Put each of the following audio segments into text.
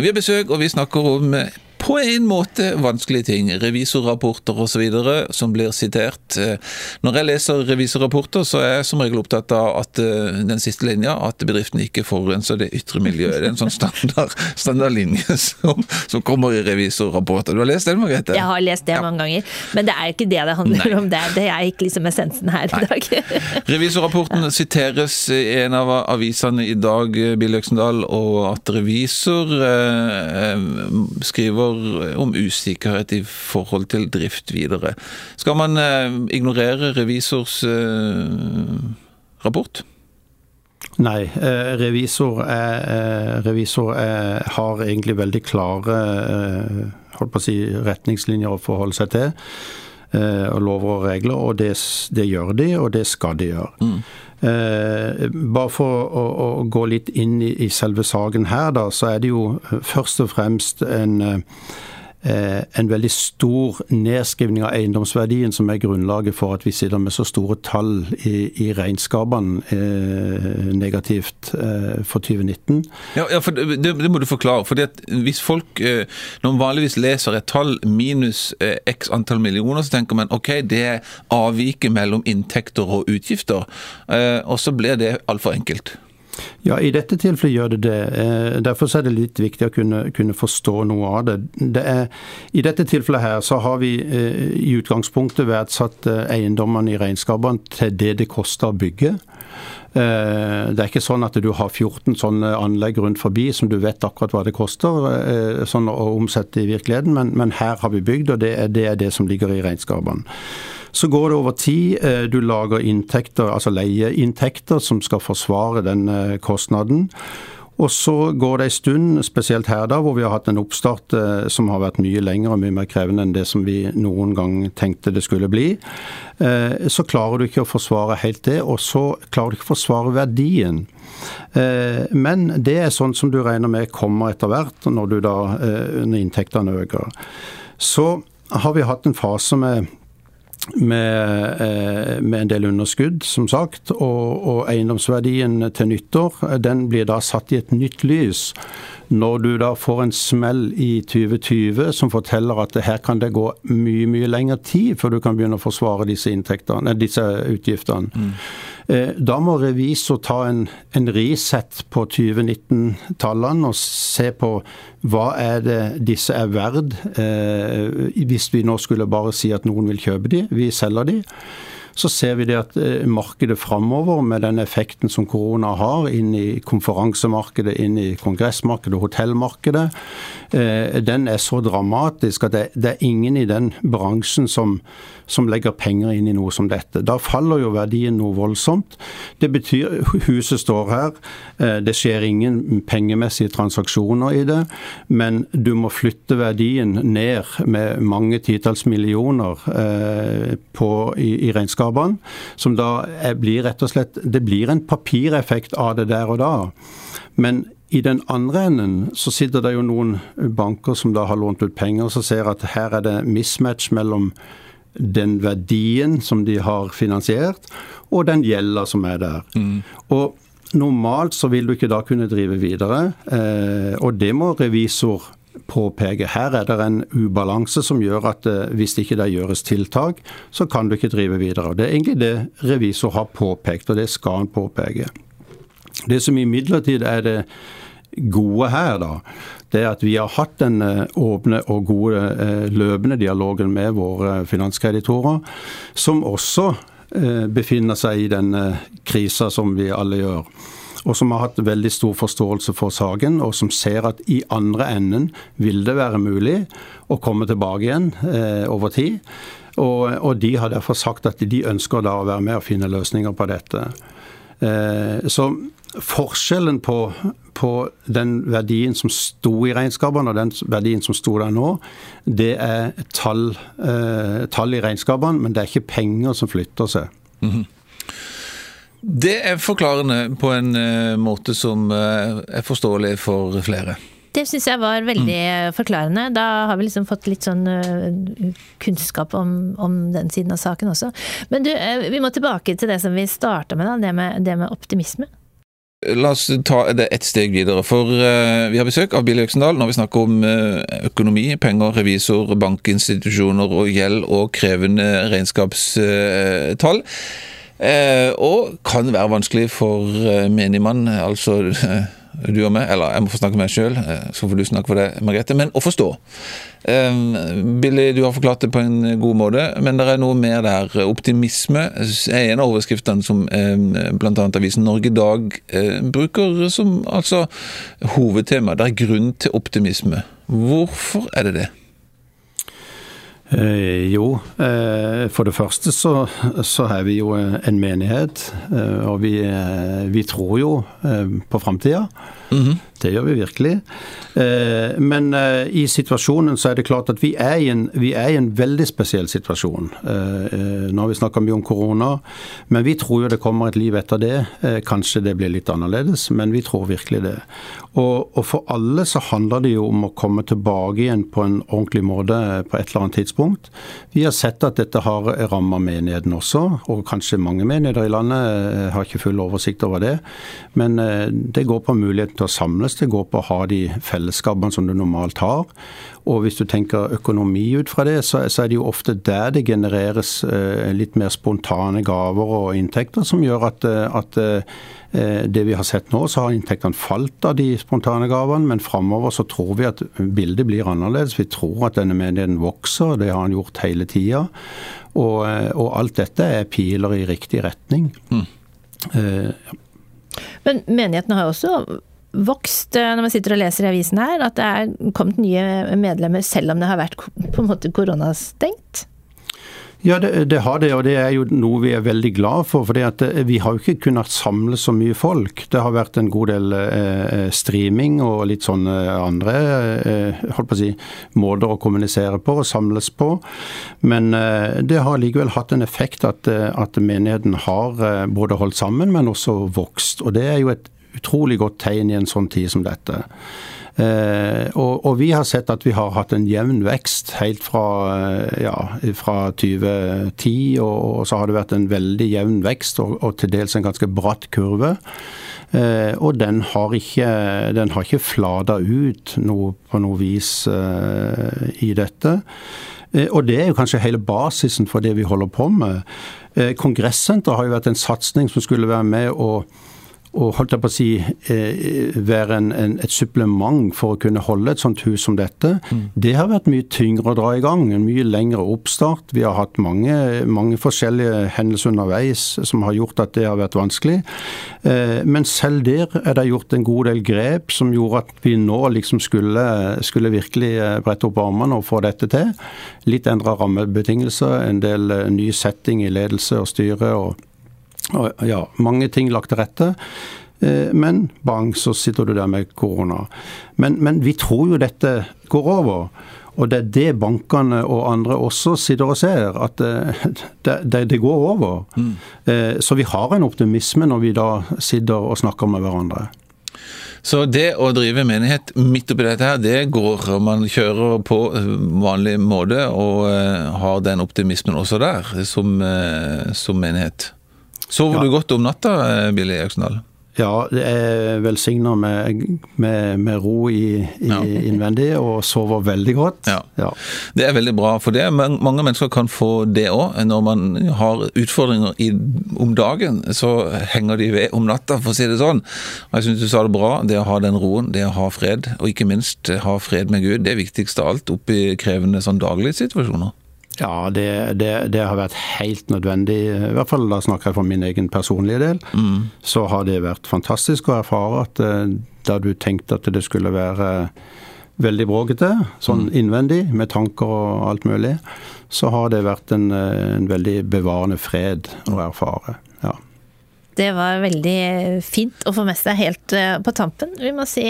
Vi har besøk, og vi snakker om på en måte vanskelige ting. Revisorrapporter osv. som blir sitert. Når jeg leser revisorrapporter, så er jeg som regel opptatt av at den siste linja, at bedriften ikke forurenser det ytre miljøet. Det er en sånn standard, standard linje som, som, kommer i revisorrapporter. Du har lest den, Margrethe? Jeg har lest det ja. mange ganger, men det er ikke det det handler Nei. om. Det, det er ikke liksom essensen her Nei. i dag. Revisorrapporten siteres i en av avisene i dag, Bill Øksendal, og at revisor eh, skriver om usikkerhet i forhold til drift videre. Skal man eh, ignorere revisors eh, rapport? Nei, eh, revisor, er, revisor er, har egentlig veldig klare si, retningslinjer å forholde seg til. Og lover og regler, og det, det, gjør de, og det skal de gjøre. Mm. Eh, bare for å, å, gå litt inn i, i, selve saken her, da, så er det jo først og fremst en Eh, en veldig stor nedskrivning av eiendomsverdien som er grunnlaget for at vi sitter med så store tall i, i regnskapene eh, negativt eh, for 2019. Ja, ja for det, det, må du forklare. fordi at Hvis folk eh, når man vanligvis leser et tall minus eh, x antall millioner, så tenker man ok, det er avviket mellom inntekter og utgifter. Eh, og så blir det altfor enkelt. Ja, i dette tilfellet gjør det det. Eh, derfor er det litt viktig å kunne, kunne forstå noe av det. det er, I dette tilfellet her så har vi eh, i utgangspunktet verdsatt eh, eiendommene i regnskapene til det det koster å bygge. Det er ikke sånn at du har 14 sånne anlegg rundt forbi som du vet akkurat hva det koster sånn å omsette i virkeligheten, men, men her har vi bygd, og det er, det er det som ligger i regnskapene. Så går det over tid. Eh, du lager inntekter, altså leieinntekter, som skal forsvare den eh, kostnaden. Og så går det en stund, spesielt her da, hvor vi har hatt en oppstart eh, som har vært mye lengre og mye mer krevende enn det som vi noen gang tenkte det skulle bli. Så klarer du ikke å forsvare helt det, og så klarer du ikke å forsvare verdien. Men det er sånn som du regner med kommer etter hvert, når, da, når inntektene øker. Så har vi hatt en fase med med, eh, med, en del underskudd, som sagt. Og, og, eiendomsverdien til nyttår den blir da satt i et nytt lys. Når du da får en smell i 2020 som forteller at her kan det gå mye mye lengre tid før du kan begynne å forsvare disse, disse utgiftene. Mm. Eh, da må revisor ta en, en reset på 2019-tallene og se på hva er det disse er verd, eh, hvis vi nå skulle bare si at noen vil kjøpe de, vi selger de så ser vi det at eh, markedet framover, med den effekten som korona har, inn i konferansemarkedet, inn i kongressmarkedet, hotellmarkedet, eh, den er så dramatisk at det, er ingen i den bransjen som, som legger penger inn i noe som dette. Da faller jo verdien noe voldsomt. Det betyr huset står her, eh, det skjer ingen pengemessige transaksjoner i det, men du må flytte verdien ned med mange titalls millioner på, i, i regnskapet selskapene. Som da blir rett og slett Det blir en papireffekt av det der og da. Men i den andre enden så sitter det jo noen banker som da har lånt ut penger, og så ser at her er det mismatch mellom den verdien som de har finansiert, og den gjelda som er der. Mm. Og normalt så vil du ikke da kunne drive videre, eh, og det må revisor påpeker. Her er det en ubalanse som gjør at eh, hvis ikke det gjøres tiltak, så kan du ikke drive videre. Det er egentlig det revisor har påpekt, og det skal han påpeke. Det som imidlertid er det gode her, da, det er at vi har hatt den eh, åpne og gode eh, løpende dialogen med våre finanskreditorer, som også befinner seg i den krisa som vi alle gjør og som har hatt veldig stor forståelse for saken, og som ser at i andre enden vil det være mulig å komme tilbake igjen eh, over tid. Og, og, de har derfor sagt at de ønsker da å være med og finne løsninger på dette. Eh, så forskjellen på, på, den verdien som sto i regnskapene og den verdien som sto der nå, det er tall, eh, tall i regnskapene, men det er ikke penger som flytter seg. Mm -hmm. Det er forklarende på en uh, måte som uh, er forståelig for flere. Det syns jeg var veldig mm. forklarende. Da har vi liksom fått litt sånn uh, kunnskap om, om, den siden av saken også. Men du, vi må tilbake til det som vi starta med, da, det med, det med optimisme. La oss ta det ett steg videre. For vi har besøk av Billy Øksendal når vi snakker om økonomi, penger, revisor, bankinstitusjoner og gjeld og krevende regnskapstall. Uh, og kan være vanskelig for menigmann, altså du og meg, eller jeg må få snakke med meg sjøl, så får du snakke for deg, Margrethe, men å forstå. Billy, du har forklart det på en god måte, men det er noe mer der. Optimisme er en av overskriftene som bl.a. avisen Norge i Dag bruker som altså hovedtema. Det er grunn til optimisme. Hvorfor er det det? Eh, jo, eh, for det første så, så, er vi jo en menighet. Eh, og vi, vi tror jo på framtida. Mm -hmm. Det gjør vi virkelig. Eh, men eh, i situasjonen så er det klart at vi er i en, er i en veldig spesiell situasjon. Eh, nå har vi snakka mye om korona, men vi tror jo det kommer et liv etter det. Kanskje det blir litt annerledes, men vi tror virkelig det. Og, og for alle så handler det jo om å komme tilbake igjen på en ordentlig måte på et eller annet tidspunkt. Vi har sett at dette har ramma menigheten også, og kanskje mange menigheter i landet har ikke full oversikt over det. Men det går på muligheten til å samles, det går på å ha de fellesskapene som du normalt har. Og hvis du tenker økonomi ut fra det, så, er det jo ofte der det genereres eh, litt mer spontane gaver og inntekter, som gjør at, eh, at eh, det vi har sett nå, så har inntektene falt av de spontane gavene, men framover så tror vi at bildet blir annerledes. Vi tror at denne menigheten vokser, det har han gjort hele tida. Og, og, alt dette er piler i riktig retning. Mm. Uh, men menigheten har også vokst eh, når man sitter og leser i avisen her, at det er kommet nye medlemmer selv om det har vært på en måte koronastengt? Ja, det, det, har det, og det er jo noe vi er veldig glad for. For eh, vi har jo ikke kunnet samle så mye folk. Det har vært en god del eh, streaming og litt sånne andre eh, holdt på å si, måter å kommunisere på og samles på. Men eh, det har likevel hatt en effekt at, eh, at menigheten har både holdt sammen, men også vokst. Og det er jo et utrolig godt tegn i en sånn tid som dette. Eh, og, og, vi har sett at vi har hatt en jevn vekst helt fra, eh, ja, fra 2010, og, og, så har det vært en veldig jevn vekst og, og til dels en ganske bratt kurve. Eh, og den har ikke, den ikke flada ut noe, på noe vis eh, i dette. Eh, og det er jo kanskje hele basisen for det vi holder på med. Eh, Kongressenter har jo vært en satsing som skulle være med å og holdt jeg på å si, eh, være en, en, et supplement for å kunne holde et sånt hus som dette. Mm. Det har vært mye tyngre å dra i gang. En mye lengre oppstart. Vi har hatt mange, mange forskjellige hendelser underveis som har gjort at det har vært vanskelig. Eh, men selv der er det gjort en god del grep som gjorde at vi nå liksom skulle, skulle virkelig eh, brette opp armene og få dette til. Litt endra rammebetingelser, en del ny setting i ledelse og styre. og og ja, mange ting lagt til rette. Eh, men bang, så sitter du der med korona. Men, men, vi tror jo dette går over. Og det er det bankene og andre også sitter og ser, at eh, det, det, det går over. Mm. Eh, så vi har en optimisme når vi da sitter og snakker med hverandre. Så det å drive menighet midt oppi dette her, det går. og Man kjører på vanlig måte og har den optimismen også der, som, som menighet. Sover ja. du godt om natta, eh, Billy Øksendal? Ja, det er velsigna med, med, med, ro i, i ja. innvendig, og sover veldig godt. Ja. ja. Det er veldig bra, for det. mange mennesker kan få det òg. Når man har utfordringer i, om dagen, så henger de ved om natta, for å si det sånn. Og Jeg syns du sa det bra. Det å ha den roen, det å ha fred, og ikke minst ha fred med Gud, det er viktigst av alt oppi krevende sånn daglige situasjoner. Ja, det, det, det, har vært helt nødvendig. I hvert fall da snakker jeg for min egen personlige del. Mm. Så har det vært fantastisk å erfare at eh, da du tenkte at det skulle være veldig bråkete, sånn mm. innvendig, med tanker og alt mulig, så har det vært en, eh, en veldig bevarende fred å erfare. Ja. Det var veldig fint å få med seg helt eh, på tampen. Vi må si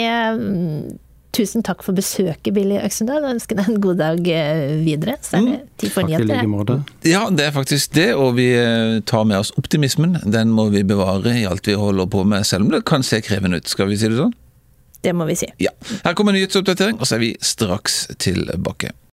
Tusen takk for besøket, Billy Øksendal, Jeg ønsker deg en god dag eh, videre. Så er det mm. tid for nyheter. Ja, det er faktisk det, og vi eh, tar med oss optimismen. Den må vi bevare i alt vi holder på med, selv om det kan se krevende ut. Skal vi si det sånn? Det må vi si. Ja. Her kommer nyhetsoppdatering, og så er vi straks tilbake.